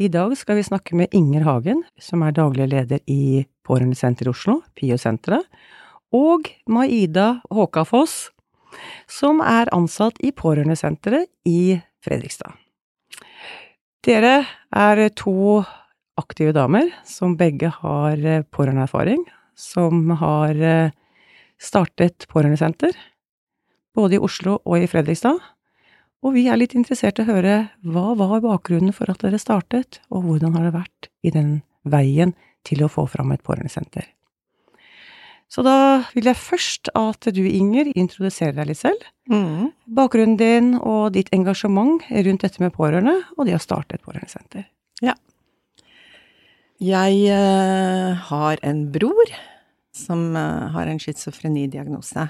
I dag skal vi snakke med Inger Hagen, som er daglig leder i Pårørendesenteret i Oslo, PIO-senteret, og Maida Håkafoss, som er ansatt i Pårørendesenteret i Fredrikstad. Dere er to aktive damer som begge har pårørendeerfaring, som har startet pårørendesenter, både i Oslo og i Fredrikstad. Og vi er litt interessert i å høre hva var bakgrunnen for at dere startet, og hvordan har det vært i den veien til å få fram et pårørendesenter? Så da vil jeg først at du, Inger, introduserer deg litt selv. Mm. Bakgrunnen din og ditt engasjement rundt dette med pårørende, og det å starte et pårørendesenter. Ja. Jeg uh, har en bror som uh, har en schizofrenidiagnose.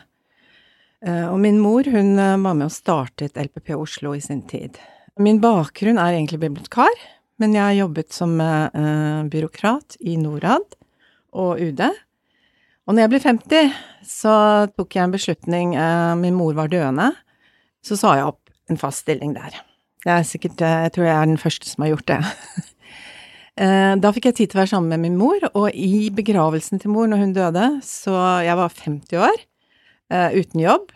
Eh, og min mor hun eh, var med og startet LPP Oslo i sin tid. Min bakgrunn er egentlig bibliotekar, men jeg har jobbet som eh, byråkrat i Norad og UD. Og når jeg ble 50, så tok jeg en beslutning Min mor var døende. Så sa jeg opp en fast stilling der. Jeg, er sikkert Jeg tror jeg er den første som har gjort det. Da fikk jeg tid til å være sammen med min mor, og i begravelsen til mor når hun døde, så jeg var 50 år, uten jobb,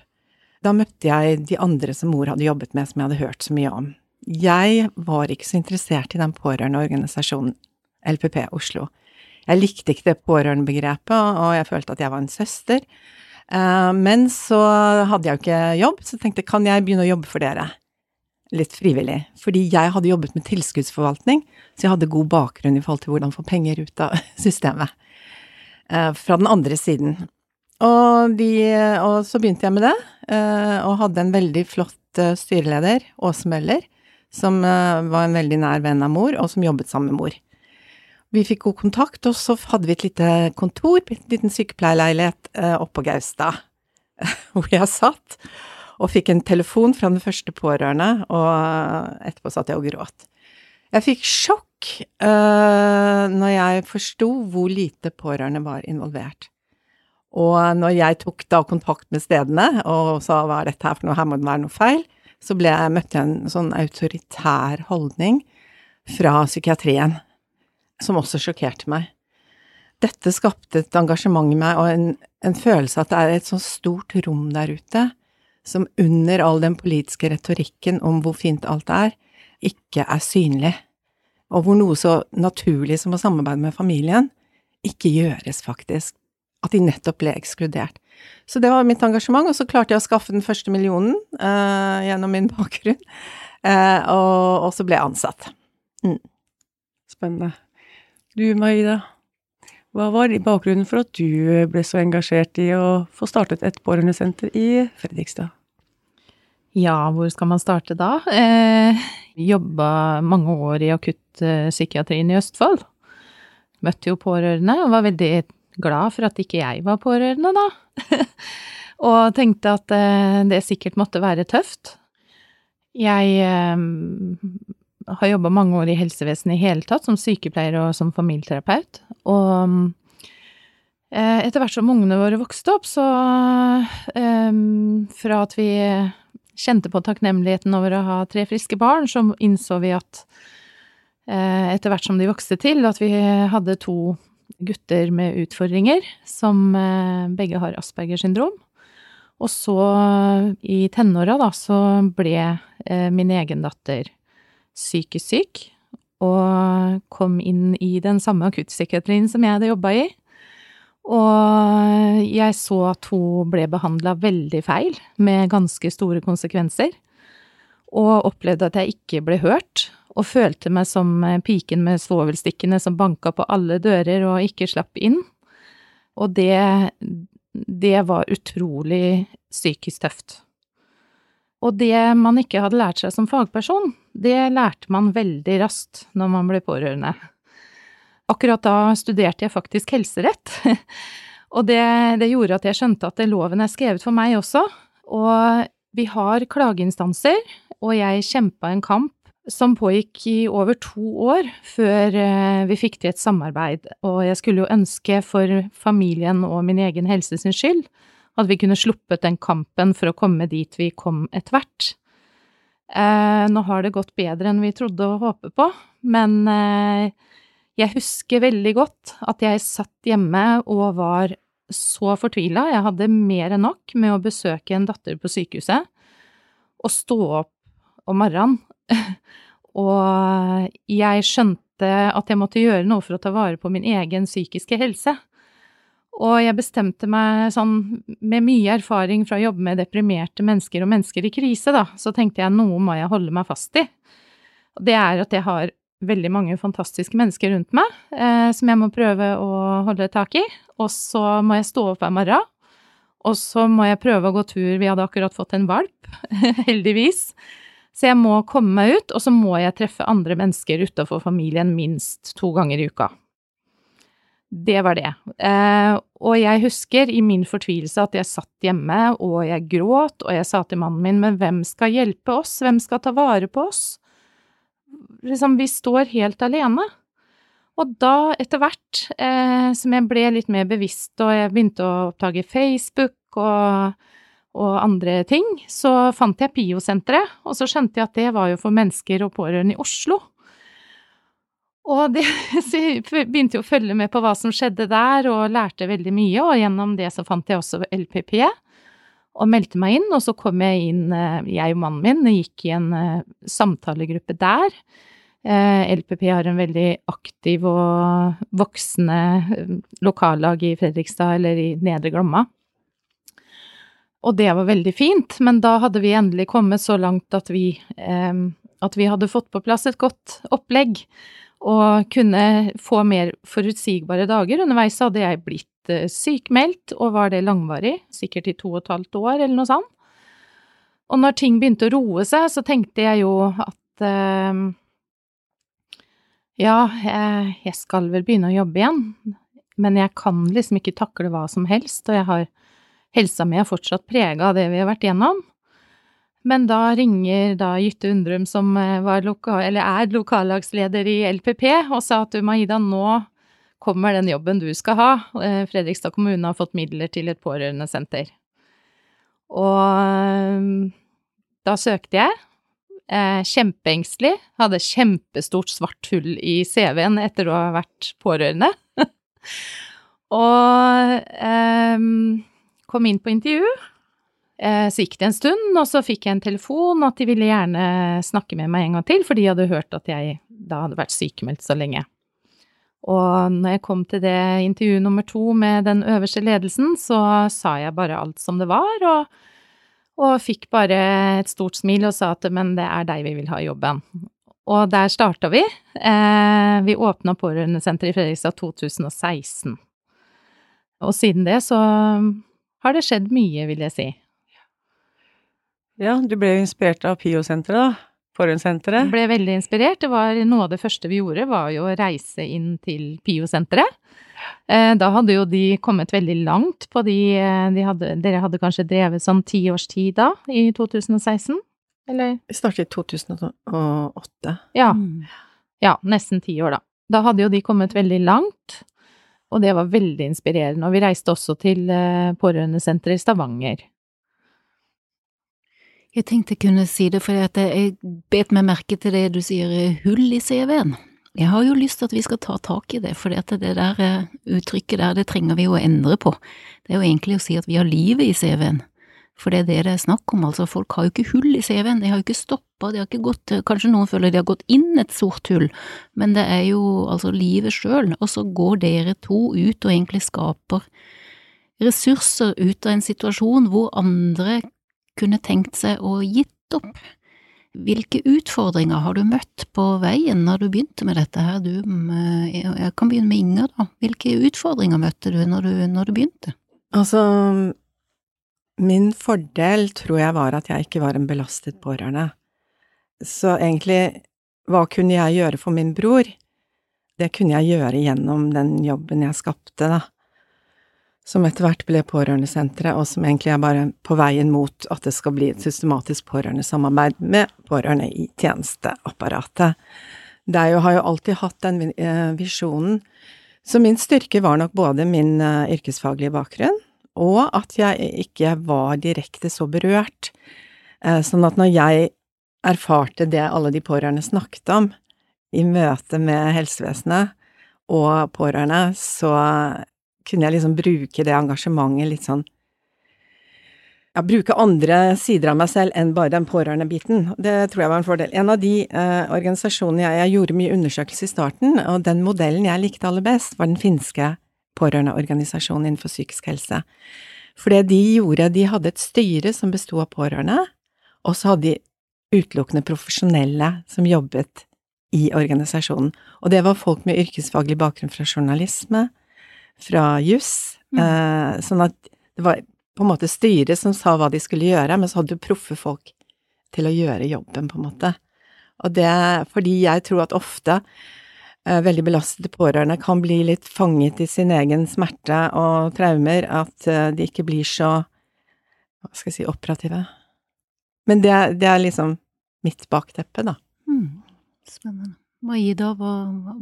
da møtte jeg de andre som mor hadde jobbet med, som jeg hadde hørt så mye om. Jeg var ikke så interessert i den pårørendeorganisasjonen LPP Oslo. Jeg likte ikke det pårørendebegrepet, og jeg følte at jeg var en søster. Eh, Men så hadde jeg jo ikke jobb, så tenkte jeg kan jeg begynne å jobbe for dere? Litt frivillig. Fordi jeg hadde jobbet med tilskuddsforvaltning, så jeg hadde god bakgrunn i forhold til hvordan få penger ut av systemet. Eh, Fra den andre siden. Og, de, og så begynte jeg med det, eh, og hadde en veldig flott eh, styreleder, Åse Møller, som eh, var en veldig nær venn av mor, og som jobbet sammen med mor. Vi fikk god kontakt, og så hadde vi et lite kontor, en liten sykepleierleilighet oppå Gaustad, hvor jeg satt, og fikk en telefon fra den første pårørende, og etterpå satt jeg og gråt. Jeg fikk sjokk uh, når jeg forsto hvor lite pårørende var involvert. Og når jeg tok da kontakt med stedene og sa hva er dette her for noe, her må det være noe feil, så ble jeg, møtte jeg en sånn autoritær holdning fra psykiatrien som også sjokkerte meg. Dette skapte et engasjement i meg og en, en følelse at det er et sånt stort rom der ute som under all den politiske retorikken om hvor fint alt er, ikke er synlig, og hvor noe så naturlig som å samarbeide med familien ikke gjøres, faktisk. At de nettopp ble ekskludert. Så det var mitt engasjement, og så klarte jeg å skaffe den første millionen uh, gjennom min bakgrunn, Uh, og, og, så ble jeg ansatt. Mm. Spennende. Du, Maida, hva var bakgrunnen for at du ble så engasjert i å få startet et pårørendesenter i Fredrikstad? Ja, hvor skal man starte da? Eh, jobba mange år i akuttpsykiatrien i Østfold. Møtte jo pårørende og var veldig glad for at ikke jeg var pårørende, da. og tenkte at eh, det sikkert måtte være tøft. Jeg eh, har jobba mange år i helsevesenet i hele tatt, som sykepleier og som familieterapeut. Og eh, etter hvert som ungene våre vokste opp, så Fra at vi kjente på takknemligheten over å ha tre friske barn, så innså vi at etter hvert som de vokste til, at vi hadde to gutter med utfordringer, som eh, begge har Aspergers syndrom. Og så, i tenåra, da, så ble eh, min egen datter psykisk syk, og kom inn i den samme akuttpsykiatrien som jeg hadde jobba i. Og jeg så at hun ble behandla veldig feil, med ganske store konsekvenser. Og opplevde at jeg ikke ble hørt, og følte meg som piken med svovelstikkene som banka på alle dører og ikke slapp inn. Og det, det var utrolig psykisk tøft. Og det man ikke hadde lært seg som fagperson, det lærte man veldig raskt når man ble pårørende. Akkurat da studerte jeg faktisk helserett, og det, det, gjorde at jeg skjønte at loven er skrevet for meg også. Og vi har klageinstanser, og jeg kjempa en kamp som pågikk i over to år før eh, vi fikk til et samarbeid, og jeg skulle jo ønske for familien og min egen helse sin skyld at vi kunne sluppet den kampen for å komme dit vi kom etter hvert. Eh, nå har det gått bedre enn vi trodde å håpe på, men eh, jeg husker veldig godt at jeg satt hjemme og var så fortvila. Jeg hadde mer enn nok med å besøke en datter på sykehuset og stå opp om morgenen. og jeg skjønte at jeg måtte gjøre noe for å ta vare på min egen psykiske helse. Og jeg bestemte meg sånn, med mye erfaring fra å jobbe med deprimerte mennesker og mennesker i krise, da, så tenkte jeg noe må jeg holde meg fast i. Det er at jeg har veldig mange fantastiske mennesker rundt meg eh, som jeg må prøve å holde tak i. Og så må jeg stå opp hver morgen. Og så må jeg prøve å gå tur. Vi hadde akkurat fått en valp, heldigvis. Så jeg må komme meg ut, og så må jeg treffe andre mennesker utafor familien minst to ganger i uka. Det var det. Eh, og jeg husker i min fortvilelse at jeg satt hjemme og jeg gråt, og jeg sa til mannen min, men hvem skal hjelpe oss, hvem skal ta vare på oss? liksom, vi står helt alene. Og da, etter hvert eh, som jeg ble litt mer bevisst, og jeg begynte å oppdage Facebook og, og andre ting, så fant jeg PIO-senteret, og så skjønte jeg at det var jo for mennesker og pårørende i Oslo. Og det, så jeg begynte jo å følge med på hva som skjedde der, og lærte veldig mye, og gjennom det så fant jeg også LPP, og meldte meg inn, og så kom jeg inn, eh, jeg og mannen min, og gikk i en eh, samtalegruppe der Eh, LPP har en veldig aktiv og voksende lokallag i Fredrikstad, eller i Nedre Glomma. Og det var veldig fint, men da hadde vi endelig kommet så langt at vi, eh, at vi hadde fått på plass et godt opplegg og kunne få mer forutsigbare dager. Underveis hadde jeg blitt sykmeldt, og var det langvarig, sikkert i to og et halvt år eller noe sånt. Og når ting begynte å roe seg, så tenkte jeg jo at ja, jeg, jeg skal vel begynne å jobbe igjen, men jeg kan liksom ikke takle hva som helst, og jeg har Helsa mi er fortsatt prega av det vi har vært gjennom. Men da ringer da Jytte Undrum, som eh, loka, er lokallagsleder i LPP, og sa at du, Maida, nå kommer den jobben du skal ha. Eh, Fredrikstad kommune har fått midler til et pårørendesenter. Og eh, da søkte jeg, kjempeengstelig. Hadde kjempestort svart hull i CV-en etter å ha vært pårørende. og eh, kom inn på intervju. Eh, så gikk det en stund, og så fikk jeg en telefon at de ville gjerne snakke med meg en gang til, for de hadde hørt at jeg da hadde vært sykemeldt så lenge. Og når jeg kom til det intervju nummer to med den øverste ledelsen, så sa jeg bare alt som det var, og og fikk bare et stort smil og sa at men det er deg vi vil ha i jobben. Og der starta vi. Eh, vi åpna pårørendesenteret i Fredrikstad 2016. Og siden det så har det skjedd mye, vil jeg si. Ja, du ble jo inspirert av PIO-senteret, da? Pårørendesenteret? Ble veldig inspirert. Det var noe av det første vi gjorde, var jo å reise inn til PIO-senteret. Eh, da hadde jo de kommet veldig langt på de, eh, de hadde, Dere hadde kanskje drevet sånn ti års tid da, i 2016? Eller? Vi startet i 2008. Ja. Mm. Ja, nesten ti år, da. Da hadde jo de kommet veldig langt, og det var veldig inspirerende. Og vi reiste også til eh, pårørendesenteret i Stavanger. Jeg tenkte jeg kunne si det, for jeg bet meg merke til det du sier, hull i CV-en. Jeg har jo lyst til at vi skal ta tak i det, for det der eh, uttrykket der, det trenger vi jo å endre på. Det er jo egentlig å si at vi har livet i CV-en. For det er det det er snakk om, altså. Folk har jo ikke hull i CV-en, de har jo ikke stoppa, de har ikke gått Kanskje noen føler de har gått inn et sort hull, men det er jo altså livet sjøl, og så går dere to ut og egentlig skaper ressurser ut av en situasjon hvor andre kunne tenkt seg å gitt opp. Hvilke utfordringer har du møtt på veien når du begynte med dette her? Du, jeg kan begynne med Inger, da. Hvilke utfordringer møtte du når du, når du begynte? Altså, min fordel tror jeg var at jeg ikke var en belastet pårørende. Så egentlig, hva kunne jeg gjøre for min bror? Det kunne jeg gjøre gjennom den jobben jeg skapte, da som etter hvert ble Pårørendesenteret, og som egentlig er bare på veien mot at det skal bli et systematisk pårørendesamarbeid med pårørende i tjenesteapparatet. Jeg har jo alltid hatt den eh, visjonen. Så min styrke var nok både min eh, yrkesfaglige bakgrunn, og at jeg ikke var direkte så berørt. Eh, sånn at når jeg erfarte det alle de pårørende snakket om i møte med helsevesenet og pårørende, så kunne jeg liksom bruke det engasjementet litt sånn ja, bruke andre sider av meg selv enn bare den pårørende-biten. Det tror jeg var en fordel. En av de eh, organisasjonene jeg, jeg, gjorde mye undersøkelse i starten, og den modellen jeg likte aller best, var den finske pårørendeorganisasjonen innenfor psykisk helse. For det de gjorde, de hadde et styre som besto av pårørende, og så hadde de utelukkende profesjonelle som jobbet i organisasjonen. Og det var folk med yrkesfaglig bakgrunn fra journalisme, fra juss. Mm. Eh, sånn at det var på en måte styret som sa hva de skulle gjøre, men så hadde du proffe folk til å gjøre jobben, på en måte. Og det fordi jeg tror at ofte veldig belastede pårørende kan bli litt fanget i sin egen smerte og traumer, at eh, de ikke blir så, hva skal jeg si, operative. Men det, det er liksom mitt bakteppe, da. Mm. Spennende. Maida, hva,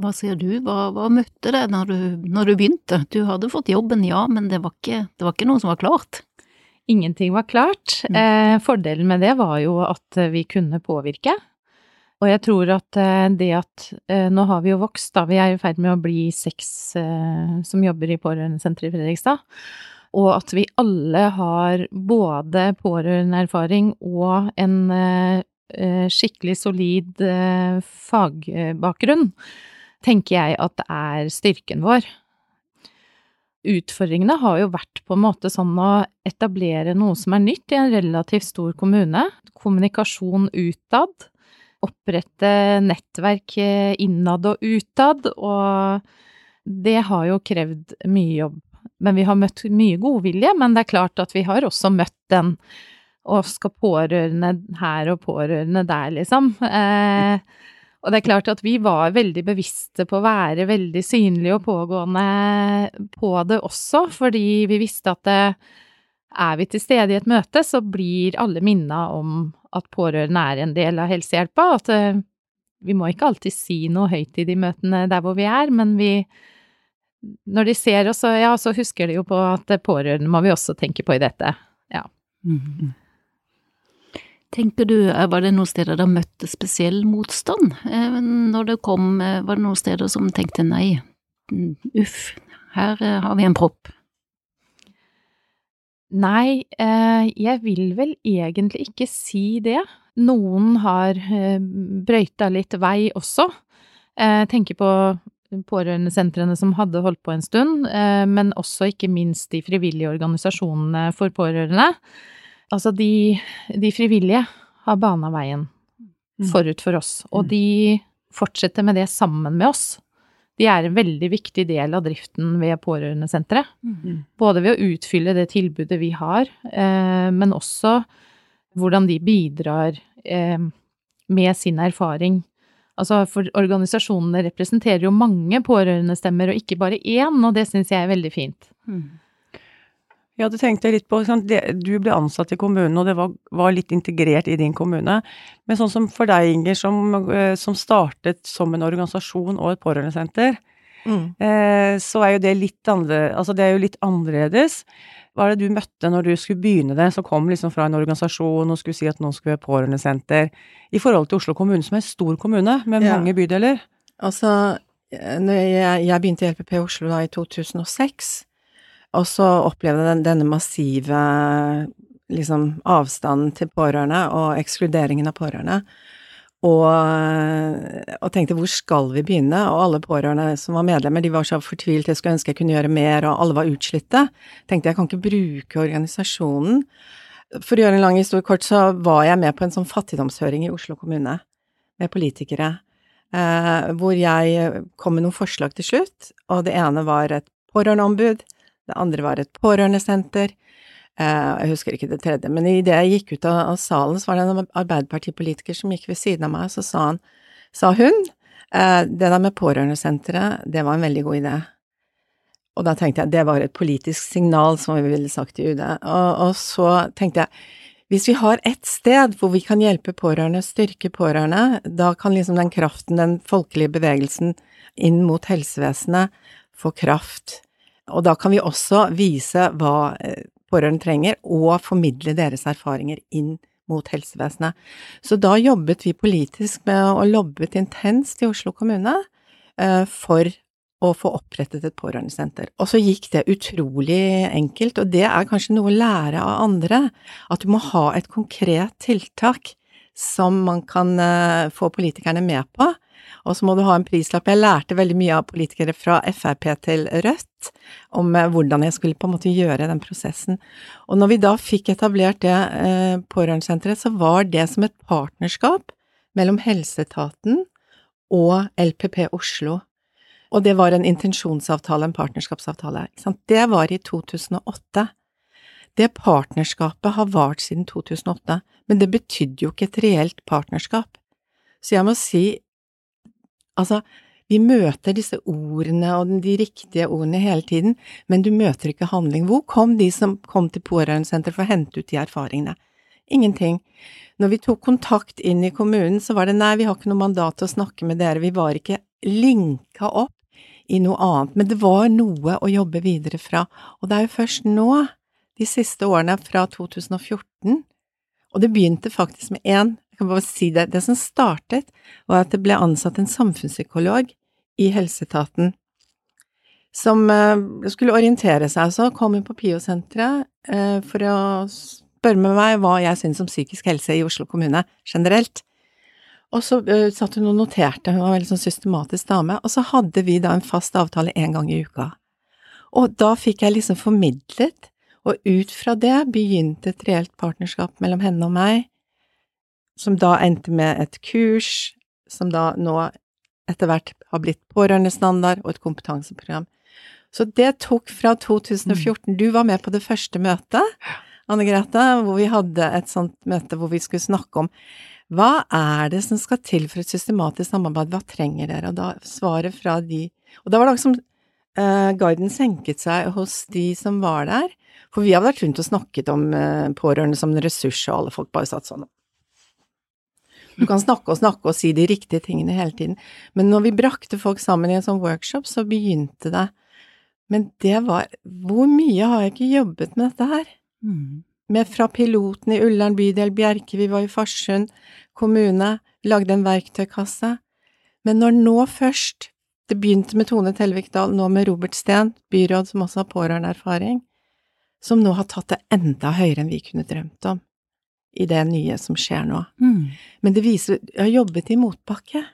hva sier du, hva, hva møtte deg når du, når du, begynte? Du hadde fått jobben, ja, men det var ikke, det var ikke noe som var klart? Ingenting var klart. Mm. Eh, fordelen med det var jo at vi kunne påvirke. Og jeg tror at eh, det at eh, Nå har vi jo vokst, da. Vi er i ferd med å bli seks eh, som jobber i pårørendesenteret i Fredrikstad. Og at vi alle har både pårørendeerfaring og en skikkelig solid fagbakgrunn, tenker jeg at det er styrken vår. Utfordringene har jo vært på en måte sånn å etablere noe som er nytt i en relativt stor kommune. Kommunikasjon utad. Opprette nettverk eh, innad og utad, og det har jo krevd mye jobb. Men vi har møtt mye godvilje, men det er klart at vi har også møtt den og skal pårørende her og pårørende der, liksom. Eh, og det er klart at vi var veldig bevisste på å være veldig synlige og pågående på det også, fordi vi visste at det, er vi til stede i et møte, så blir alle minna om at pårørende er en del av helsehjelpa. At eh, vi må ikke alltid si noe høyt i de møtene der hvor vi er, men vi Når de ser oss, ja, så husker de jo på at pårørende må vi også tenke på i dette. Ja. Mm. Tenker du, eh, var det noen steder der møtte spesiell motstand eh, når det kom, var det noen steder som tenkte nei, mm, uff, her har vi en propp? Nei, jeg vil vel egentlig ikke si det. Noen har brøyta litt vei også. Jeg tenker på pårørendesentrene som hadde holdt på en stund, men også ikke minst de frivillige organisasjonene for pårørende. Altså, de, de frivillige har bana veien mm. forut for oss, og mm. de fortsetter med det sammen med oss. De er en veldig viktig del av driften ved pårørendesenteret. Mm. Både ved å utfylle det tilbudet vi har, eh, men også hvordan de bidrar eh, med sin erfaring. Altså, for organisasjonene representerer jo mange pårørendestemmer, og ikke bare én, og det syns jeg er veldig fint. Mm. Ja, det tenkte jeg litt på. Du ble ansatt i kommunen, og det var, var, litt integrert i din kommune. Men sånn som for deg, Inger, som, eh, som startet som en organisasjon og et pårørendesenter, mm. eh, så er jo det litt annerledes. Altså, det er jo litt annerledes. Hva er det du møtte når du skulle begynne det, som kom liksom fra en organisasjon og skulle si at nå skulle vi ha pårørendesenter, i forhold til Oslo kommune, som er en stor kommune med ja. mange bydeler? Altså, når jeg, jeg begynte i LPP Oslo da i 2006, og så opplevde jeg denne massive liksom avstanden til pårørende og ekskluderingen av pårørende. Og, og, tenkte hvor skal vi begynne? Og alle pårørende som var medlemmer, de var så fortvilt, jeg skulle ønske jeg kunne gjøre mer, og alle var utslitte. Tenkte jeg kan ikke bruke organisasjonen. For å gjøre en lang historie kort, så var jeg med på en sånn fattigdomshøring i Oslo kommune med politikere, eh, hvor jeg kom med noen forslag til slutt, og det ene var et pårørendeombud, det andre var et pårørendesenter, Eh, jeg husker ikke det tredje, men idet jeg gikk ut av, salen, så var det en arbeiderpartipolitiker som gikk ved siden av meg, så sa han, sa hun, eh, det der med pårørendesenteret, det var en veldig god idé. Og da tenkte jeg det var et politisk signal, som vi ville sagt i UD. Og, og så tenkte jeg hvis vi har ett sted hvor vi kan hjelpe pårørende, styrke pårørende, da kan liksom den kraften, den folkelige bevegelsen inn mot helsevesenet, få kraft. Og da kan vi også vise hva eh, pårørende trenger, og formidle deres erfaringer inn mot helsevesenet. Så da jobbet vi politisk med å lobbet intenst i Oslo kommune eh, for å få opprettet et pårørendesenter. Og så gikk det utrolig enkelt, og det er kanskje noe å lære av andre, at du må ha et konkret tiltak som man kan eh, få politikerne med på, og så må du ha en prislapp. Jeg lærte veldig mye av politikere fra Frp til Rødt om eh, hvordan jeg skulle på en måte gjøre den prosessen. Og når vi da fikk etablert det eh, pårørendesenteret, så var det som et partnerskap mellom helseetaten og LPP Oslo. Og det var en intensjonsavtale, en partnerskapsavtale. Det var i 2008. Det partnerskapet har vart siden 2008, men det betydde jo ikke et reelt partnerskap. Så jeg må si Altså, vi møter disse ordene og de riktige ordene hele tiden, men du møter ikke handling. Hvor kom de som kom til pårørendesenteret for å hente ut de erfaringene? Ingenting. Når vi tok kontakt inn i kommunen, så var det nei, vi har ikke noe mandat til å snakke med dere, vi var ikke linka opp i noe annet, men det var noe å jobbe videre fra, og det er jo først nå, de siste årene fra 2014, og det begynte faktisk med én kan bare si det. Det som startet, var at det ble ansatt en samfunnspsykolog i helseetaten som uh, skulle orientere seg. Så kom hun på PIO-senteret uh, for å spørre meg hva jeg syns om psykisk helse i Oslo kommune generelt. Og så uh, satt hun og noterte, hun var en veldig sånn systematisk dame, og så hadde vi da en fast avtale én gang i uka. Og da fikk jeg liksom formidlet, og ut fra det begynte et reelt partnerskap mellom henne og meg, som da endte med et kurs, som da nå etter hvert har blitt pårørendestandard og et kompetanseprogram. Så det tok fra 2014 Du var med på det første møtet, Anne Grete, hvor vi hadde et sånt møte hvor vi skulle snakke om hva er det som skal til for et systematisk samarbeid, hva trenger dere? Og da svaret fra de Og da var det liksom uh, guiden senket seg hos de som var der, for vi hadde vært rundt og snakket om uh, pårørende som en ressurs, og alle folk bare satt sånn du kan snakke og snakke og si de riktige tingene hele tiden, men når vi brakte folk sammen i en sånn workshop, så begynte det. Men det var Hvor mye har jeg ikke jobbet med dette her? Mm. Med fra piloten i Ullern bydel, Bjerke, vi var i Farsund kommune, lagde en verktøykasse. Men når nå først det begynte med Tone Tellevik-Dahl, nå med Robert Steen, byråd som også har pårørendeerfaring, som nå har tatt det enda høyere enn vi kunne drømt om i det nye som skjer nå. Mm. Men det viser Jeg har jobbet i motbakke.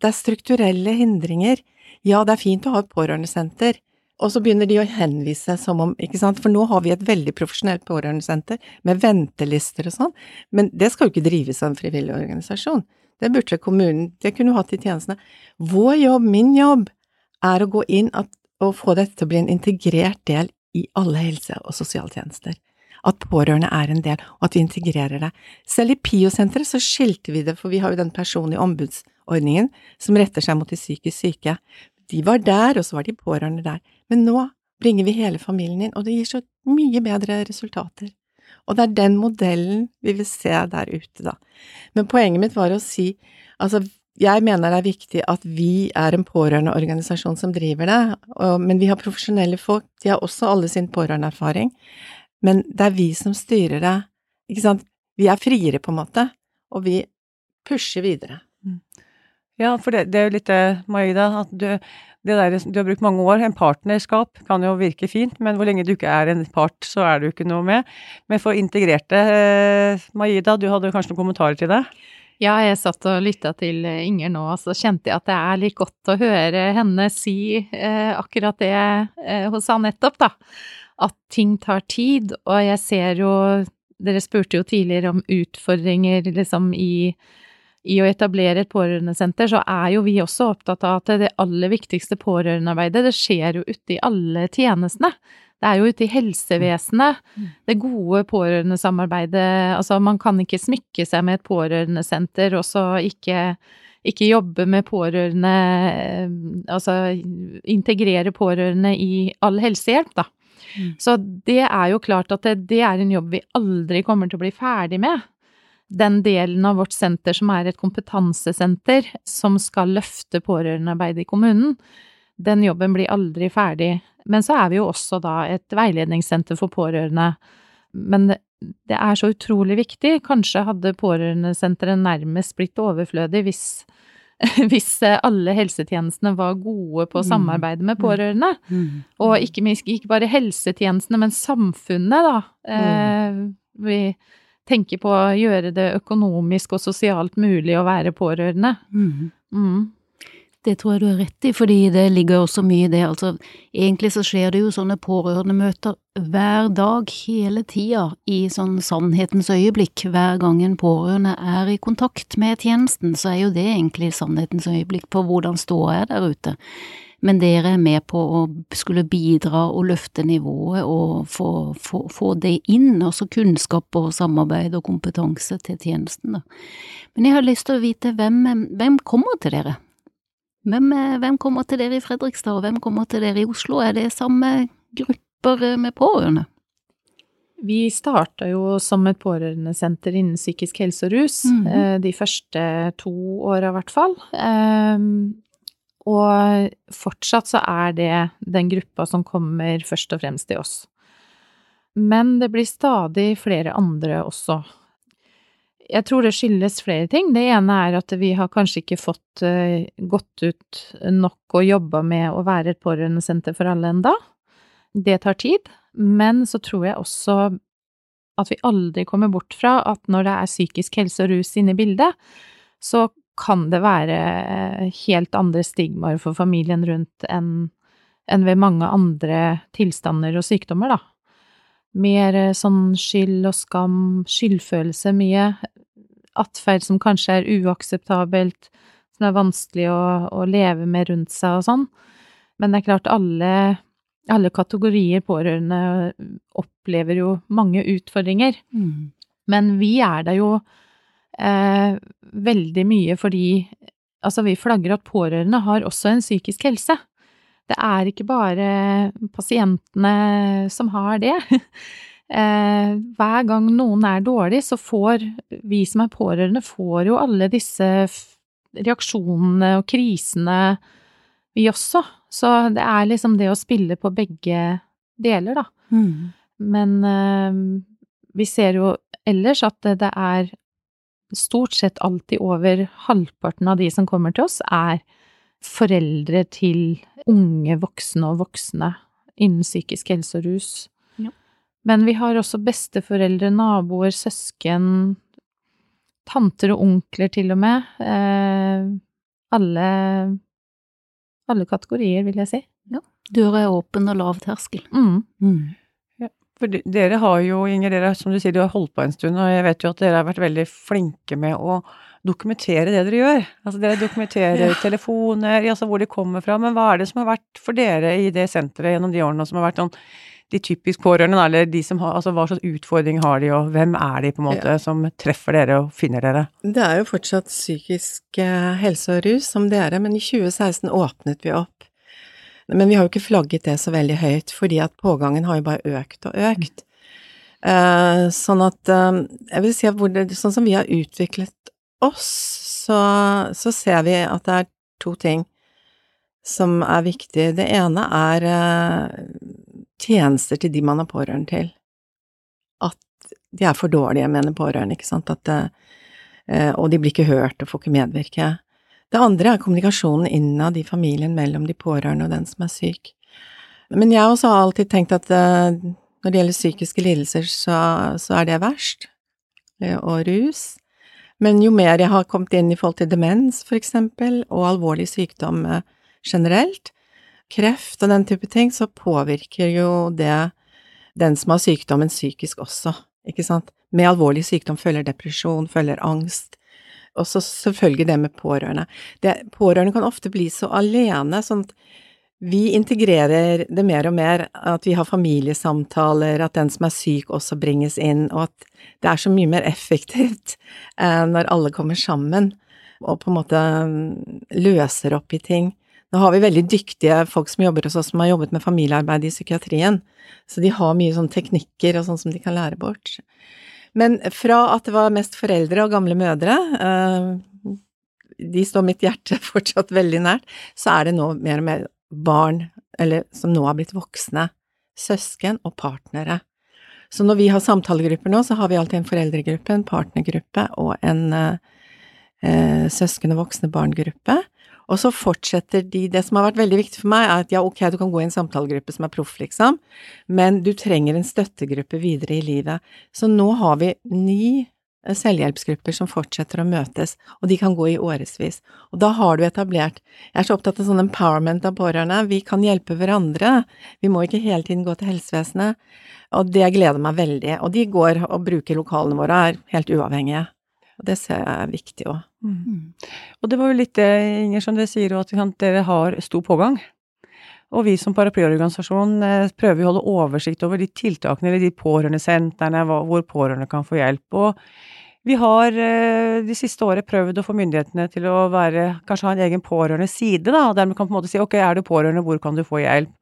Det er strukturelle hindringer. Ja, det er fint å ha et pårørendesenter, og så begynner de å henvise som om, ikke sant, for nå har vi et veldig profesjonelt pårørendesenter med ventelister og sånn, men det skal jo ikke drives av en frivillig organisasjon. Det burde kommunen, det kunne hatt i tjenestene. Vår jobb, min jobb, er å gå inn og få dette til å bli en integrert del i alle helse- og sosialtjenester at pårørende er en del, og at vi integrerer det. Selv i PIO-senteret så skilte vi det, for vi har jo den personlige ombudsordningen som retter seg mot de psykisk syke. De var der, og så var de pårørende der. Men nå bringer vi hele familien inn, og det gir så mye bedre resultater. Og det er den modellen vi vil se der ute, da. Men poenget mitt var å si, altså, jeg mener det er viktig at vi er en pårørendeorganisasjon som driver det, men vi har profesjonelle folk, de har også alle sin pårørendeerfaring men det er vi som styrer det, ikke sant. Vi er friere, på en måte, og vi pusher videre. Mm. Ja, for det, det er jo litt det, Maida, at du, det der, du har brukt mange år. En partnerskap kan jo virke fint, men hvor lenge du ikke er en part, så er du ikke noe med. Men for integrerte, eh, Maida, du hadde kanskje noen kommentarer til det? Ja, jeg satt og lytta til Inger nå, og så kjente jeg at det er litt godt å høre henne si eh, akkurat det eh, hun sa nettopp, da. At ting tar tid, og jeg ser jo Dere spurte jo tidligere om utfordringer liksom i i å etablere et pårørendesenter, så er jo vi også opptatt av at det aller viktigste pårørendearbeidet, det skjer jo ute i alle tjenestene. Det er jo ute i helsevesenet. Mm. Det gode pårørendesamarbeidet Altså, man kan ikke smykke seg med et pårørendesenter og så ikke, ikke jobbe med pårørende Altså integrere pårørende i all helsehjelp, da. Mm. Så det er jo klart at det, det er en jobb vi aldri kommer til å bli ferdig med den delen av vårt senter som er et kompetansesenter som skal løfte pårørendearbeidet i kommunen, den jobben blir aldri ferdig. Men så er vi jo også da et veiledningssenter for pårørende. Men det er så utrolig viktig. Kanskje hadde pårørendesenteret nærmest blitt overflødig hvis, hvis alle helsetjenestene var gode på å mm. samarbeide med pårørende. Mm. Og ikke, ikke bare helsetjenestene, men samfunnet, da. Eh, vi tenker på å gjøre det økonomisk og sosialt mulig å være pårørende. Mm. Det tror jeg du har rett i, fordi det ligger også mye i det. Altså, egentlig så skjer det jo sånne pårørendemøter hver dag, hele tida, i sånn sannhetens øyeblikk. Hver gang en pårørende er i kontakt med tjenesten, så er jo det egentlig sannhetens øyeblikk på hvordan ståa er der ute men dere er med på å skulle bidra og løfte nivået og få, få, få det inn, altså kunnskap og samarbeid og kompetanse til tjenesten. Da. Men jeg har lyst til å vite hvem, hvem kommer til dere? Hvem, hvem, kommer til dere i Fredrikstad, og hvem kommer til dere i Oslo? Er det samme grupper med pårørende? Vi starta jo som et pårørendesenter innen psykisk helse og rus, mm -hmm. de første to åra i hvert fall. Ehm, og fortsatt så er det den gruppa som kommer først og fremst til oss. Men det blir stadig flere andre også. Jeg tror det skyldes flere ting. Det ene er at vi har kanskje ikke fått uh, gått ut nok og jobba med å være et pårørendesenter for alle enda. Det tar tid. Men så tror jeg også at vi aldri kommer bort fra at når det er psykisk helse og rus inne i bildet, så kan det være eh, helt andre stigmaer for familien rundt enn ved mange andre tilstander og sykdommer, da. Mer eh, sånn skyld og skam, skyldfølelse mye, atferd som kanskje er uakseptabelt, som er vanskelig å, å leve med rundt seg og sånn. Men det er klart, alle, alle kategorier pårørende opplever jo mange utfordringer. Mm. Men vi er der jo eh, veldig mye fordi Altså, vi flagger at pårørende har også en psykisk helse. Det er ikke bare pasientene som har det. Eh, hver gang noen er dårlig, så får vi som er pårørende, får jo alle disse reaksjonene og krisene, vi også. Så det er liksom det å spille på begge deler, da. Mm. Men eh, vi ser jo ellers at det er stort sett alltid over halvparten av de som kommer til oss, er foreldre til unge voksne og voksne innen psykisk helse og rus. Ja. Men vi har også besteforeldre, naboer, søsken, tanter og onkler til og med. Eh, alle, alle kategorier, vil jeg si. Ja. Døra er åpen og lav terskel. Mm. Mm. For dere har jo, Inger, dere, som du sier, du har holdt på en stund, og jeg vet jo at dere har vært veldig flinke med å dokumentere det dere gjør. Altså dere dokumenterer ja. telefoner, altså hvor de kommer fra, men hva er det som har vært for dere i det senteret gjennom de årene som har vært sånn de typisk pårørende, eller de som har, altså hva slags utfordring har de, og hvem er de på en måte ja. som treffer dere og finner dere? Det er jo fortsatt psykisk eh, helse og rus som dere, men i 2016 åpnet vi opp men vi har jo ikke flagget det så veldig høyt, fordi at pågangen har jo bare økt og økt. Uh, sånn at uh, Jeg vil si at det, sånn som vi har utviklet oss, så, så, ser vi at det er to ting som er viktig. Det ene er uh, tjenester til de man er pårørende til. At de er for dårlige, mener pårørende, ikke sant. At, og de blir ikke hørt og får ikke medvirke. Det andre er kommunikasjonen innad i familien mellom de pårørende og den som er syk. Men jeg også har alltid tenkt at uh, når det gjelder psykiske lidelser, så, så er det verst, og rus. Men jo mer jeg har kommet inn i forhold til demens, for eksempel, og alvorlig sykdom uh, generelt, kreft og den type ting, så påvirker jo det den som har sykdommen psykisk også, ikke sant. Med alvorlig sykdom følger depresjon, følger angst, og så selvfølgelig det med pårørende. Det, pårørende kan ofte bli så alene, sånn at vi integrerer det mer og mer, at vi har familiesamtaler, at den som er syk også bringes inn, og at det er så mye mer effektivt eh, når alle kommer sammen og på en måte mm, løser opp i ting. Nå har vi veldig dyktige folk som jobber hos oss, som har jobbet med familiearbeid i psykiatrien, så de har mye sånn teknikker og sånn som de kan lære bort. Men fra at det var mest foreldre og gamle mødre, eh, de står mitt hjerte fortsatt veldig nært, så er det nå mer og mer barn, eller som nå har blitt voksne, søsken og partnere. Så når vi har samtalegrupper nå, så har vi alltid en foreldregruppe, en partnergruppe og en eh, eh søsken- og voksne barn-gruppe. Og så fortsetter de Det som har vært veldig viktig for meg, er at ja, ok, du kan gå i en samtalegruppe som er proff, liksom, men du trenger en støttegruppe videre i livet. Så nå har vi ni selvhjelpsgrupper som fortsetter å møtes, og de kan gå i årevis. Og da har du etablert Jeg er så opptatt av sånn empowerment av pårørende. Vi kan hjelpe hverandre. Vi må ikke hele tiden gå til helsevesenet. Og det gleder meg veldig. Og de går og bruker lokalene våre, er helt uavhengige. Og det ser jeg er viktig òg. Mm. mm. Og det var jo litt det, Inger, som dere sier, at dere har stor pågang. Og vi som paraplyorganisasjon eh, prøver å holde oversikt over de tiltakene eller de pårørendesentrene hvor pårørende kan få hjelp. Og vi har eh, de siste året prøvd å få myndighetene til å være, kanskje ha en egen pårørende side, da, dermed kan på en måte si ok, er du pårørende, hvor kan du få hjelp?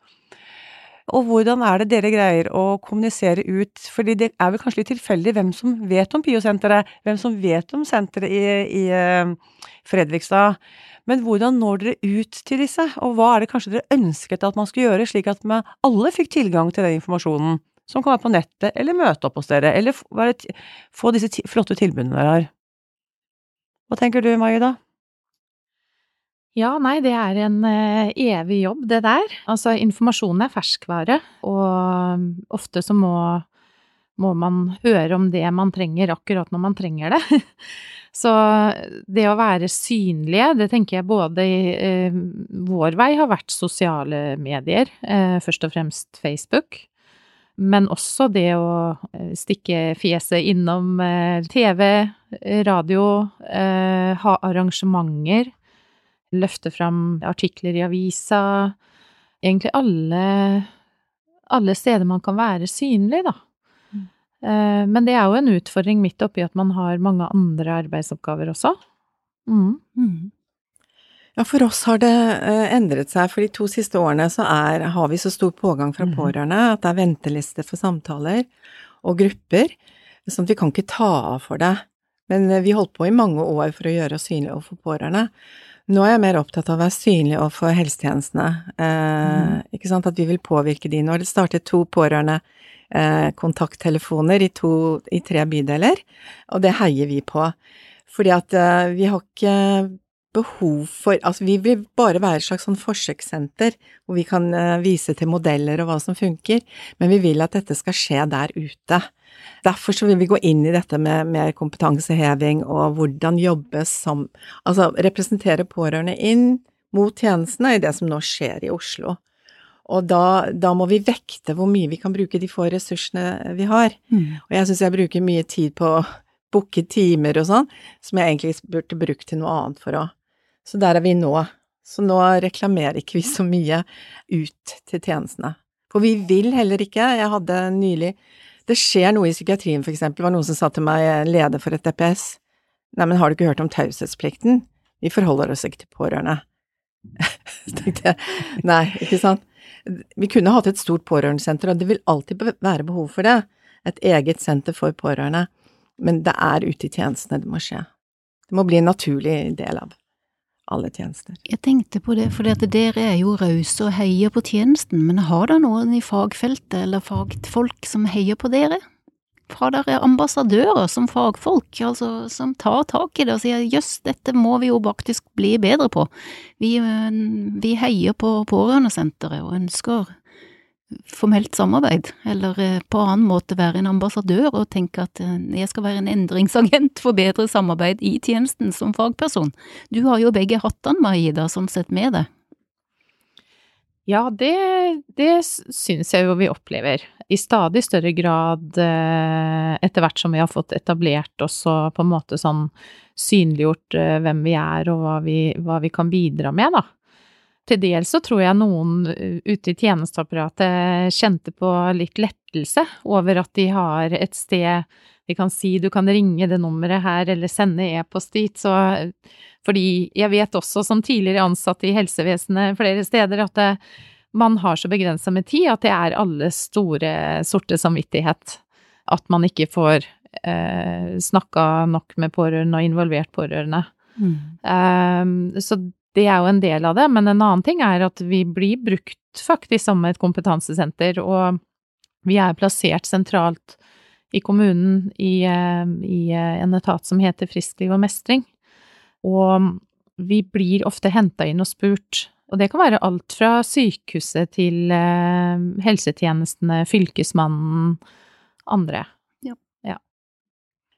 Og hvordan er det dere greier å kommunisere ut, fordi det er vel kanskje litt tilfeldig hvem som vet om PIO-senteret, hvem som vet om senteret i, i uh, Fredrikstad. Men hvordan når dere ut til disse, og hva er det kanskje dere ønsket at man skulle gjøre, slik at alle fikk tilgang til den informasjonen, som kan være på nettet, eller møte opp hos dere, eller få disse flotte tilbudene dere har? Hva tenker du, Maida? Ja, nei, det er en uh, evig jobb, det der. Altså, informasjon er ferskvare, og ofte så må, må man høre om det man trenger akkurat når man trenger det. så det å være synlige, det tenker jeg både i eh, vår vei har vært sosiale medier, eh, først og fremst Facebook. Men også det å stikke fjeset innom TV, radio, ha arrangementer løfte fram artikler i avisa, egentlig alle, alle steder man kan være synlig, da. Mm. Eh, men det er jo en utfordring midt oppi at man har mange andre arbeidsoppgaver også. Mm. Mm. Ja, for oss har det eh, endret seg, for de to siste årene så er, har vi så stor pågang fra mm. pårørende at det er venteliste for samtaler og grupper, sånn at vi kan ikke ta av for det. Men eh, vi holdt på i mange år for å gjøre oss synlige overfor pårørende. Nå er jeg mer opptatt av å være synlig overfor helsetjenestene. Eh, mm. Ikke sant, at vi vil påvirke de. Nå har det startet to pårørende eh, kontakttelefoner i, to, i tre bydeler, og det heier vi på. Fordi at eh, vi har ikke behov for Altså, vi vil bare være et slags sånn forsøkssenter hvor vi kan eh, vise til modeller og hva som funker, men vi vil at dette skal skje der ute. Derfor så vil vi gå inn i dette med mer kompetanseheving og hvordan jobbe som Altså representere pårørende inn mot tjenestene i det som nå skjer i Oslo. Og da, da, må vi vekte hvor mye vi kan bruke de få ressursene vi har. Mm. Og jeg syns jeg bruker mye tid på å booke timer og sånn, som jeg egentlig burde brukt til noe annet for å Så der er vi nå. Så nå reklamerer ikke vi så mye ut til tjenestene. For vi vil heller ikke. Jeg hadde nylig det skjer noe i psykiatrien, for eksempel, det var noen som sa til meg, leder for et DPS, nei, men har du ikke hørt om taushetsplikten? Vi forholder oss ikke til pårørende. Så tenkte jeg, nei, ikke sant. Vi kunne hatt et stort pårørendesenter, og det vil alltid være behov for det, et eget senter for pårørende, men det er ute i tjenestene det må skje. Det må bli en naturlig del av alle tjenester. Jeg tenkte på det, for dere er jo rause og heier på tjenesten, men har dere noen i fagfeltet eller fagfolk som heier på dere? Har dere ambassadører som fagfolk, altså som tar tak i det og sier jøss, dette må vi jo faktisk bli bedre på. Vi, øh, vi heier på Pårørendesenteret og ønsker formelt samarbeid, eller øh, på annen måte være en ambassadør og tenke at øh, jeg skal være en endringsagent for bedre samarbeid i tjenesten som fagperson. Du har jo begge hattene, Maida, sånn sett med det. Ja, det, det syns jeg jo vi opplever. I stadig større grad eh, etter hvert som vi har fått etablert oss og på en måte sånn synliggjort eh, hvem vi er og hva vi, hva vi kan bidra med, da. Til dels så tror jeg noen eh, ute i tjenesteapparatet kjente på litt lettelse over at de har et sted de kan si du kan ringe det nummeret her eller sende e-post dit, så fordi jeg vet også som tidligere ansatt i helsevesenet flere steder at det, man har så begrensa med tid at det er alles store, sorte samvittighet. At man ikke får eh, snakka nok med pårørende og involvert pårørende. Mm. Um, så det er jo en del av det, men en annen ting er at vi blir brukt faktisk som et kompetansesenter, og vi er plassert sentralt i kommunen i, eh, i eh, en etat som heter Friskliv og mestring. Og vi blir ofte henta inn og spurt, og det kan være alt fra sykehuset til eh, helsetjenestene, fylkesmannen, andre. Ja. ja.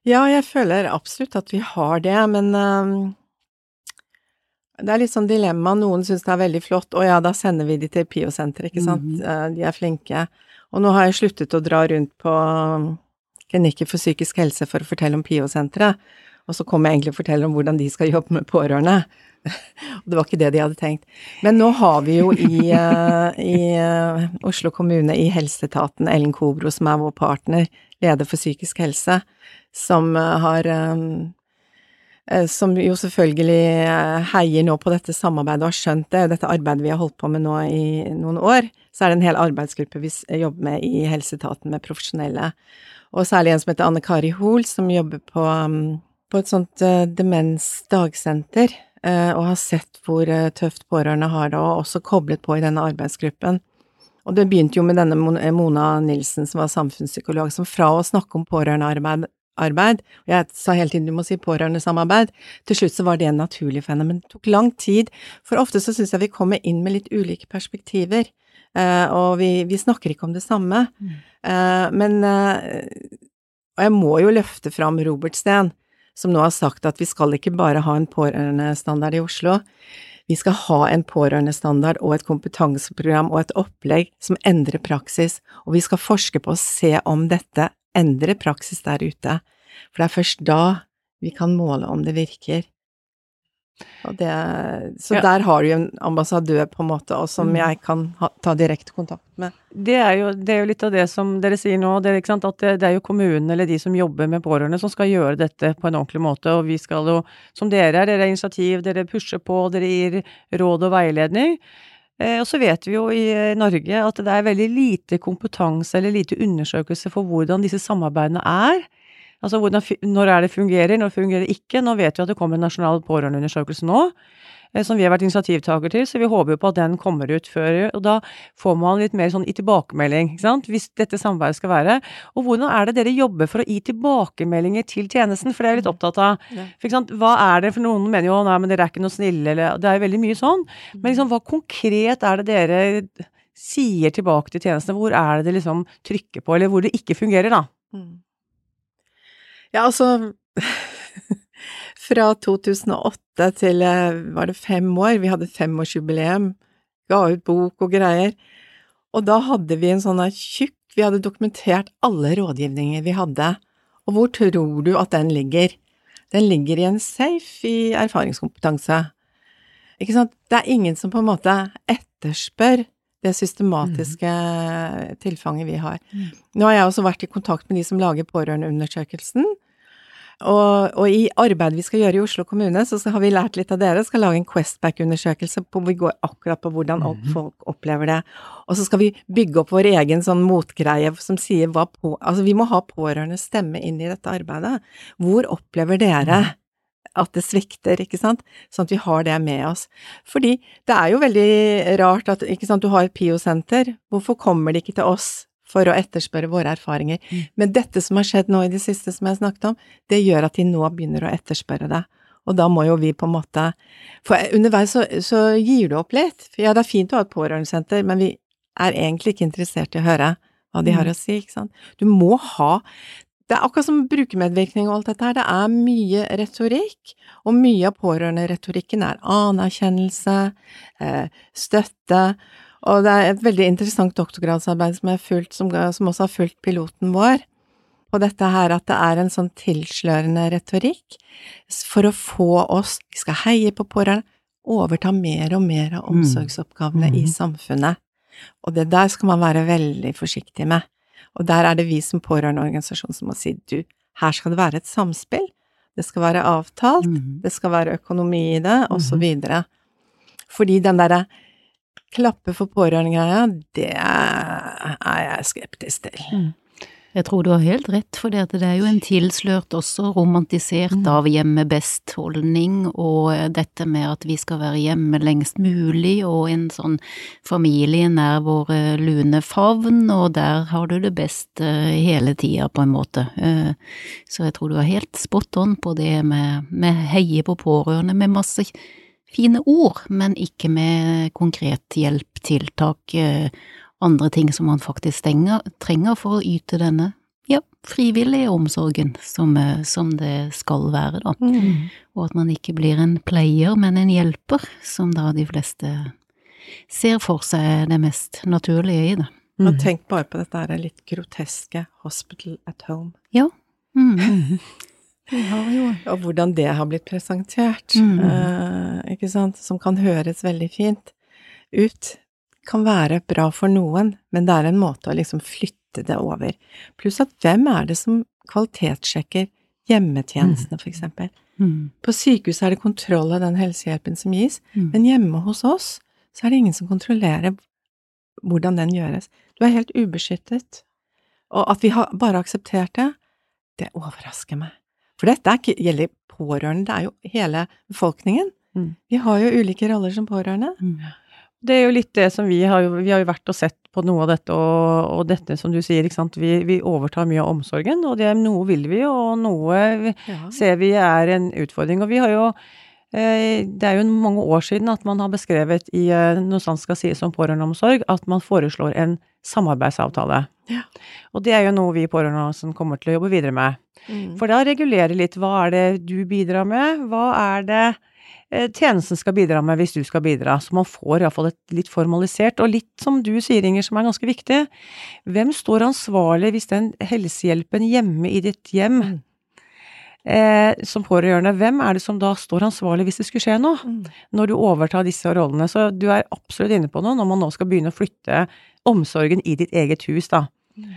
ja jeg føler absolutt at vi har det, men um, det er litt sånn dilemma. Noen syns det er veldig flott, og ja, da sender vi de til PIO-senteret, ikke sant, mm -hmm. de er flinke. Og nå har jeg sluttet å dra rundt på klinikker for psykisk helse for å fortelle om PIO-senteret. Og så kommer jeg egentlig og forteller om hvordan de skal jobbe med pårørende. Og det var ikke det de hadde tenkt. Men nå har vi jo i, uh, i uh, Oslo kommune, i helseetaten, Ellen Kobro, som er vår partner, leder for psykisk helse, som har um, som jo selvfølgelig heier nå på dette samarbeidet og har skjønt det, dette arbeidet vi har holdt på med nå i noen år, så er det en hel arbeidsgruppe vi jobber med i helseetaten med profesjonelle. Og særlig en som heter Anne Kari Hoel, som jobber på um, på et sånt demensdagsenter og har sett hvor tøft pårørende har det, og også koblet på i denne arbeidsgruppen. Og det begynte jo med denne Mona Nilsen, som var samfunnspsykolog, som fra å snakke om pårørendearbeid arbeid, jeg sa hele tiden du må si pårørendesamarbeid, til slutt så var det en naturlig for henne, men det tok lang tid, for ofte så syns jeg vi kommer inn med litt ulike perspektiver, og vi, vi snakker ikke om det samme, mm. men Og jeg må jo løfte fram Robert Steen, som nå har sagt at vi skal ikke bare ha en pårørendestandard i Oslo, vi skal ha en pårørendestandard og et kompetanseprogram og et opplegg som endrer praksis, og vi skal forske på å se om dette endrer praksis der ute, for det er først da vi kan måle om det virker. Det, så ja. der har du jo en ambassadør, på en måte, og som mm. jeg kan ha, ta direkte kontakt med. Det er, jo, det er, jo, litt av det som dere sier nå, det, at det, det, er jo kommunen eller de som jobber med pårørende som skal gjøre dette på en ordentlig måte, og vi skal jo, som dere er, dere er initiativ, dere pusher på, dere gir råd og veiledning. Eh, og så vet vi jo i Norge at det er veldig lite kompetanse eller lite undersøkelse for hvordan disse samarbeidene er. Altså hvordan, når er det fungerer, når det fungerer ikke. Nå vet vi at det kommer en nasjonal pårørendeundersøkelse nå, eh, som vi har vært initiativtaker til, så vi håper jo på at den kommer ut før. Og da får man litt mer sånn i tilbakemelding, ikke sant, hvis dette samarbeidet skal være. Og hvordan er det dere jobber for å gi tilbakemeldinger til tjenesten, for det er jeg litt opptatt av. For, ikke sant, hva er det, for noen mener jo nei, men dere er ikke noe snille, eller Det er jo veldig mye sånn. Men liksom, hva konkret er det dere sier tilbake til tjenestene? Hvor er det det liksom trykker på, eller hvor det ikke fungerer, da? Mm. Ja, altså Fra 2008 til eh, var det fem år, vi hadde femårsjubileum, ga ut bok og greier, og da hadde vi en sånn tjukk Vi hadde dokumentert alle rådgivninger vi hadde, og hvor tror du at den ligger? Den ligger i en safe i erfaringskompetanse. Ikke sant? Det er ingen som på en måte etterspør det systematiske mm. tilfanget vi har. Mm. Nå har jeg også vært i kontakt med de som lager pårørendeundersøkelsen, og, og, i arbeidet vi skal gjøre i Oslo kommune, så har vi lært litt av dere. Skal lage en Questback-undersøkelse hvor vi går akkurat på hvordan mm. folk opplever det. Og så skal vi bygge opp vår egen sånn motgreie som sier hva på Altså, vi må ha pårørende stemme inn i dette arbeidet. Hvor opplever dere mhm. at det svikter, ikke sant, sånn at vi har det med oss. Fordi det er jo veldig rart at, ikke sant, du har et PIO-senter, hvorfor kommer de ikke til oss for å etterspørre våre erfaringer. Men dette som har skjedd nå i det siste, som jeg snakket om, det gjør at de nå begynner å etterspørre det. Og da må jo vi på en måte For underveis så, så gir du opp litt. For ja, det er fint å ha et pårørendesenter, men vi er egentlig ikke interessert i å høre hva de har å si, ikke sant. Du må ha det er akkurat som brukermedvirkning og alt dette her, det er mye retorikk, og mye av pårørenderetorikken er anerkjennelse, eh, støtte, og det er et veldig interessant doktorgradsarbeid som, fulgt, som, som også har fulgt piloten vår, på dette her at det er en sånn tilslørende retorikk for å få oss, vi skal heie på pårørende, overta mer og mer av mm. omsorgsoppgavene mm. i samfunnet. Og det der skal man være veldig forsiktig med. Og der er det vi som pårørendeorganisasjon som må si du, her skal det være et samspill, det skal være avtalt, mm. det skal være økonomi i det, mhm. videre. Fordi den derre klappe for pårørende-greia, det er jeg skeptisk til. Mm. Jeg tror du har helt rett, for det er jo en tilslørt, også romantisert mm. av hjemme-best-holdning, og dette med at vi skal være hjemme lengst mulig, og en sånn familie nær vår lune favn, og der har du det best eh, hele tida, på en måte. Eh, så jeg tror du har helt spot on på det med, med heie på pårørende, med masse fine ord, men ikke med konkret hjelp, tiltak eh, andre ting som man faktisk stenger, trenger for å yte denne ja, frivillige omsorgen som, eh, som det skal være, da. Mm. Og at man ikke blir en pleier, men en hjelper, som da de fleste ser for seg det mest naturlige i det. Mm. Og tenk bare på dette her litt groteske hospital at home. Ja. Mm. Og hvordan det har blitt presentert, mm. eh, ikke sant, som kan høres veldig fint ut kan være bra for noen, men det er en måte å liksom flytte det over. Pluss at hvem er det som kvalitetssjekker hjemmetjenestene, for eksempel? Mm. På sykehuset er det kontroll av den helsehjelpen som gis, mm. men hjemme hos oss så er det ingen som kontrollerer hvordan den gjøres. Du er helt ubeskyttet. Og at vi har bare akseptert det, det overrasker meg. For dette ikke, gjelder pårørende, det er jo hele befolkningen. Mm. Vi har jo ulike roller som pårørende. Mm. Det er jo litt det som vi har jo, vi har jo vært og sett på noe av dette, og, og dette som du sier, ikke sant. Vi, vi, overtar mye av omsorgen, og det, noe vil vi, og noe ja. ser vi er en utfordring. Og vi har jo eh, det er jo mange år siden at man har beskrevet i eh, noe som skal sies om pårørendeomsorg, at man foreslår en samarbeidsavtale. Ja. Og det er jo noe vi pårørende som kommer til å jobbe videre med. Mm. For da regulerer litt hva er det du bidrar med, hva er det Eh, tjenesten skal bidra med hvis du skal bidra. Så man får iallfall et litt formalisert, og litt som du sier, Inger, som er ganske viktig. Hvem står ansvarlig hvis den helsehjelpen hjemme i ditt hjem mm. Eh, som pårørende, hvem er det som da står ansvarlig hvis det skulle skje noe? Mm. Når du overtar disse rollene. Så du er absolutt inne på noe når man nå skal begynne å flytte omsorgen i ditt eget hus, da. Mm.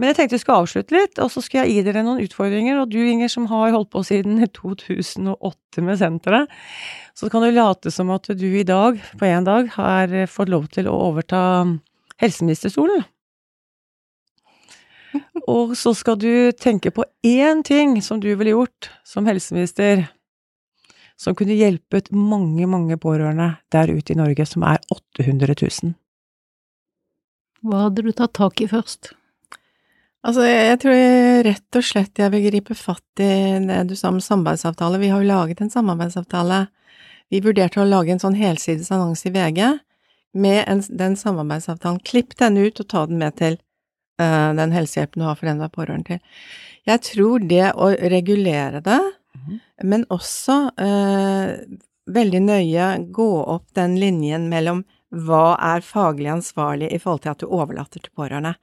Men jeg tenkte vi skulle avslutte litt, og så skal jeg gi dere noen utfordringer. Og du, Inger, som har holdt på siden 2008 med senteret, så kan du late som at du i dag, på én dag, har fått lov til å overta helseministerstolen. Og så skal du tenke på én ting som du ville gjort som helseminister, som kunne hjulpet mange, mange pårørende der ute i Norge, som er 800 000. Hva hadde du tatt tak i først? Altså, jeg tror jeg rett og slett jeg vil gripe fatt i det du sa om samarbeidsavtale. Vi har jo laget en samarbeidsavtale. Vi vurderte å lage en sånn helsides annonse i VG med en, den samarbeidsavtalen. Klipp den ut og ta den med til den helsehjelpen du har for den du er pårørende til. Jeg tror det å regulere det, mm. men også eh, veldig nøye gå opp den linjen mellom hva er faglig ansvarlig i forhold til at du overlater til pårørende.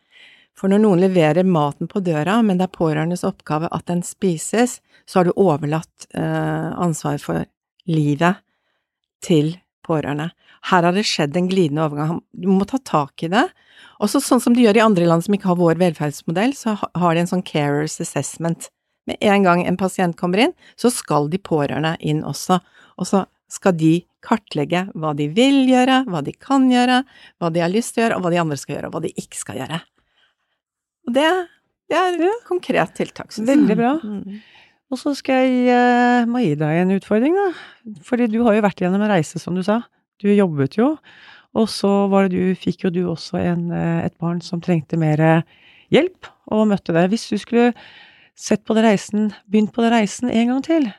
For når noen leverer maten på døra, men det er pårørendes oppgave at den spises, så har du overlatt eh, ansvaret for livet til pårørende. Her har det skjedd en glidende overgang. Du må ta tak i det. Også sånn som de gjør i andre land som ikke har vår velferdsmodell, så har de en sånn carers assessment. Med en gang en pasient kommer inn, så skal de pårørende inn også. Og så skal de kartlegge hva de vil gjøre, hva de kan gjøre, hva de har lyst til å gjøre, og hva de andre skal gjøre, og hva de ikke skal gjøre. Og det, det er et konkret tiltak. Veldig bra. Mm. Og så skal jeg uh, må gi deg en utfordring, da. Fordi du har jo vært gjennom en reise, som du sa. Du jobbet jo. Og så var det du, fikk jo du også en, eh, et barn som trengte mer hjelp, og møtte deg. Hvis du skulle sett på den reisen, begynt på den reisen en gang til,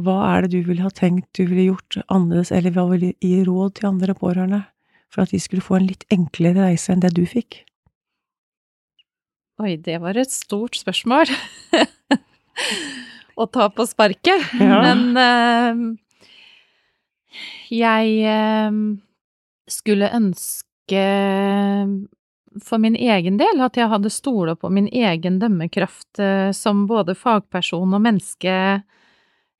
hva er det du ville ha tenkt du ville gjort annerledes, eller hva ville gi råd til andre pårørende for at de skulle få en litt enklere reise enn det du fikk? Oi, det var et stort spørsmål å ta på sparket. Ja. Men uh, jeg eh, skulle ønske for min egen del at jeg hadde stola på min egen dømmekraft eh, som både fagperson og menneske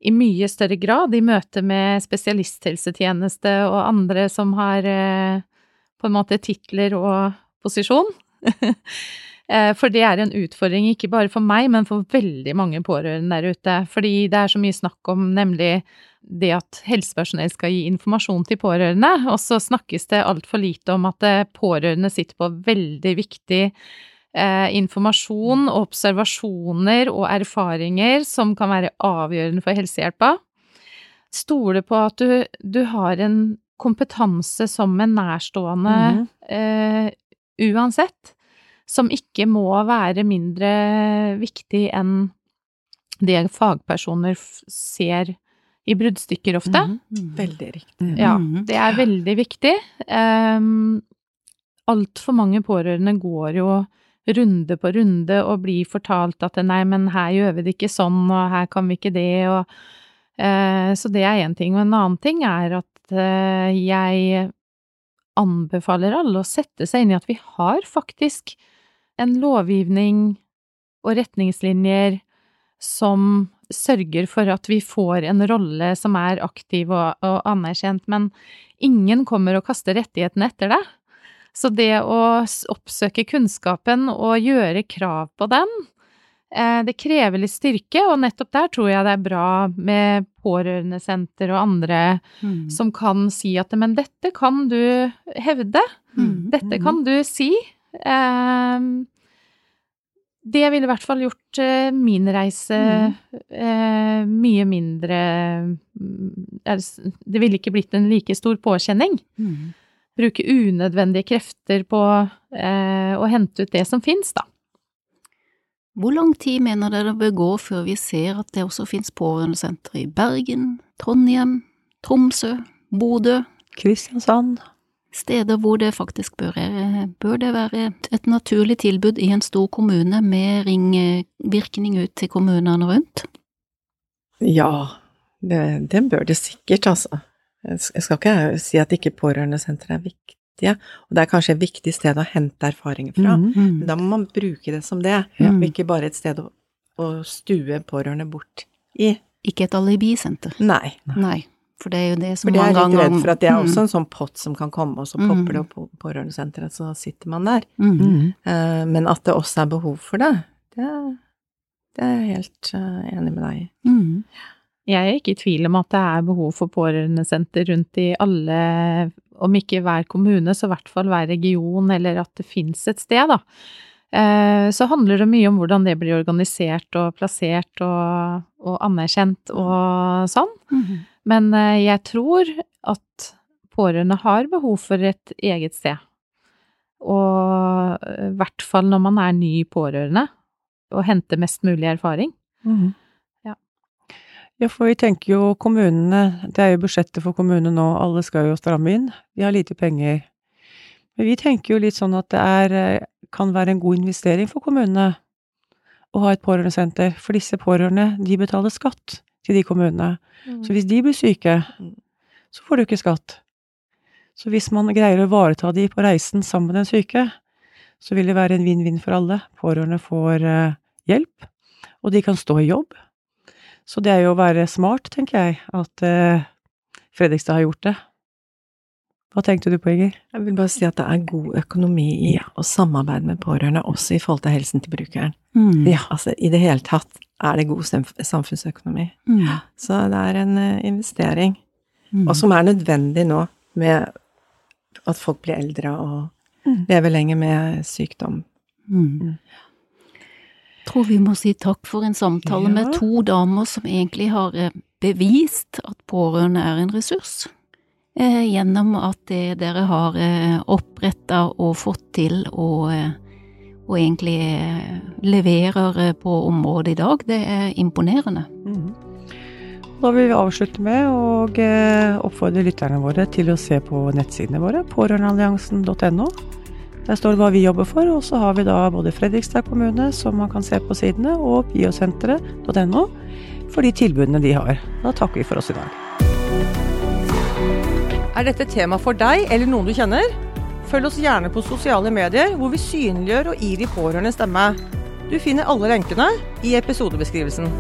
i mye større grad i møte med spesialisthelsetjeneste og andre som har eh, på en måte titler og posisjon. Eh, For det er en utfordring ikke bare for meg, men for veldig mange pårørende der ute. Fordi det er så mye snakk om nemlig det at helsepersonell skal gi informasjon til pårørende, og så snakkes det altfor lite om at eh, pårørende sitter på veldig viktig eh, informasjon, observasjoner og erfaringer som kan være avgjørende for helsehjelpa. Stole på at du, du har en kompetanse som en nærstående Mhm. eh, uansett, som ikke må være mindre viktig enn det fagpersoner ser i bruddstykker ofte. Mhm. Veldig riktig. Ja, Mhm. det er veldig viktig. Um, Altfor mange pårørende går jo runde på runde og blir fortalt at nei, men her gjør vi det ikke sånn, og her kan vi ikke det, og uh, Så det er én ting. Og en annen ting er at uh, jeg anbefaler alle å sette seg inn i at vi har faktisk en lovgivning og retningslinjer som sørger for at vi får en rolle som er aktiv og, og anerkjent, men ingen kommer og kaster rettighetene etter deg. Så det å oppsøke kunnskapen og gjøre krav på den, eh, det krever litt styrke, og nettopp der tror jeg det er bra med pårørendesenter og andre mm. som kan si at men dette kan du hevde, mm. dette kan du si. Ehm, det ville i hvert fall gjort eh, min reise eh, mye mindre mm, det ville ikke blitt en like stor påkjenning. Mm. Bruke unødvendige krefter på eh, å hente ut det som fins, da. Hvor lang tid mener dere det bør gå før vi ser at det også finnes pårørendesentre i Bergen, Trondheim, Tromsø, Bodø, Kristiansand. Steder hvor det faktisk bør, bør det være et naturlig tilbud i en stor kommune med ringvirkning ut til kommunene rundt? Ja, det, det bør det sikkert, altså. Jeg skal ikke si at ikke pårørendesentre er viktige, og det er kanskje et viktig sted å hente erfaringer fra. Mhm. Men da må man bruke det som det, Ja. og ikke bare et sted å, å stue pårørende bort i. Ikke et alibisenter. Nei. Nei, for det er jo det som For det er mange litt ganger redd for at det er Mm. også en sånn pott som kan komme, og så Mm. popper det opp på pårørendesenteret, så sitter man der. Mm. Eh, Men at det også er behov for det, det, det er jeg helt eh, enig med deg i. Mm. Jeg er ikke i tvil om at det er behov for pårørendesenter rundt i alle, om ikke hver kommune, så i hvert fall hver region, eller at det fins et sted, da. Eh, Så handler det mye om hvordan det blir organisert og plassert og, og anerkjent og sånn. Mhm. Men eh, jeg tror at pårørende har behov for et eget sted. Og eh, i hvert fall når man er ny pårørende, og henter mest mulig erfaring. Mm. Ja. Ja, for vi tenker jo kommunene, det er jo budsjettet for kommunene nå, alle skal jo stramme inn, de har lite penger. Men vi tenker jo litt sånn at det er, eh, kan være en god investering for kommunene å ha et pårørendesenter, for disse pårørende, de betaler skatt til de kommunene. Så hvis de blir syke, så får du ikke skatt. Så hvis man greier å ivareta de på reisen sammen med den syke, så vil det være en vinn-vinn for alle. Pårørende får eh, hjelp, og de kan stå i jobb. Så det er jo å være smart, tenker jeg, at eh, Fredrikstad har gjort det. Hva tenkte du på, Inger? Jeg vil bare si at det er god økonomi i å samarbeide med pårørende, også i forhold til helsen til brukeren. Mm. Ja, altså i det hele tatt er det god samfunnsøkonomi. Mm. Så det er en eh, investering, Mm. og som er nødvendig nå med at folk blir eldre og Mm. lever lenger med sykdom. Mm. Tror vi må si takk for en samtale Ja. med to damer som egentlig har eh, bevist at pårørende er en ressurs. eh, gjennom at det dere har eh, oppretta og fått til og, eh, og egentlig eh, leverer eh, på området i dag. Det er imponerende. Mm. Da vil vi avslutte med å eh, oppfordre lytterne våre til å se på nettsidene våre, pårørendealliansen.no. Der står det hva vi jobber for, og så har vi da både Fredrikstad kommune, som man kan se på sidene, og biosenteret.no for de tilbudene de har. Da takker vi for oss i dag. Er dette tema for deg eller noen du kjenner? Følg oss gjerne på sosiale medier, hvor vi synliggjør og gir de pårørende stemme. Du finner alle lenkene i episodebeskrivelsen.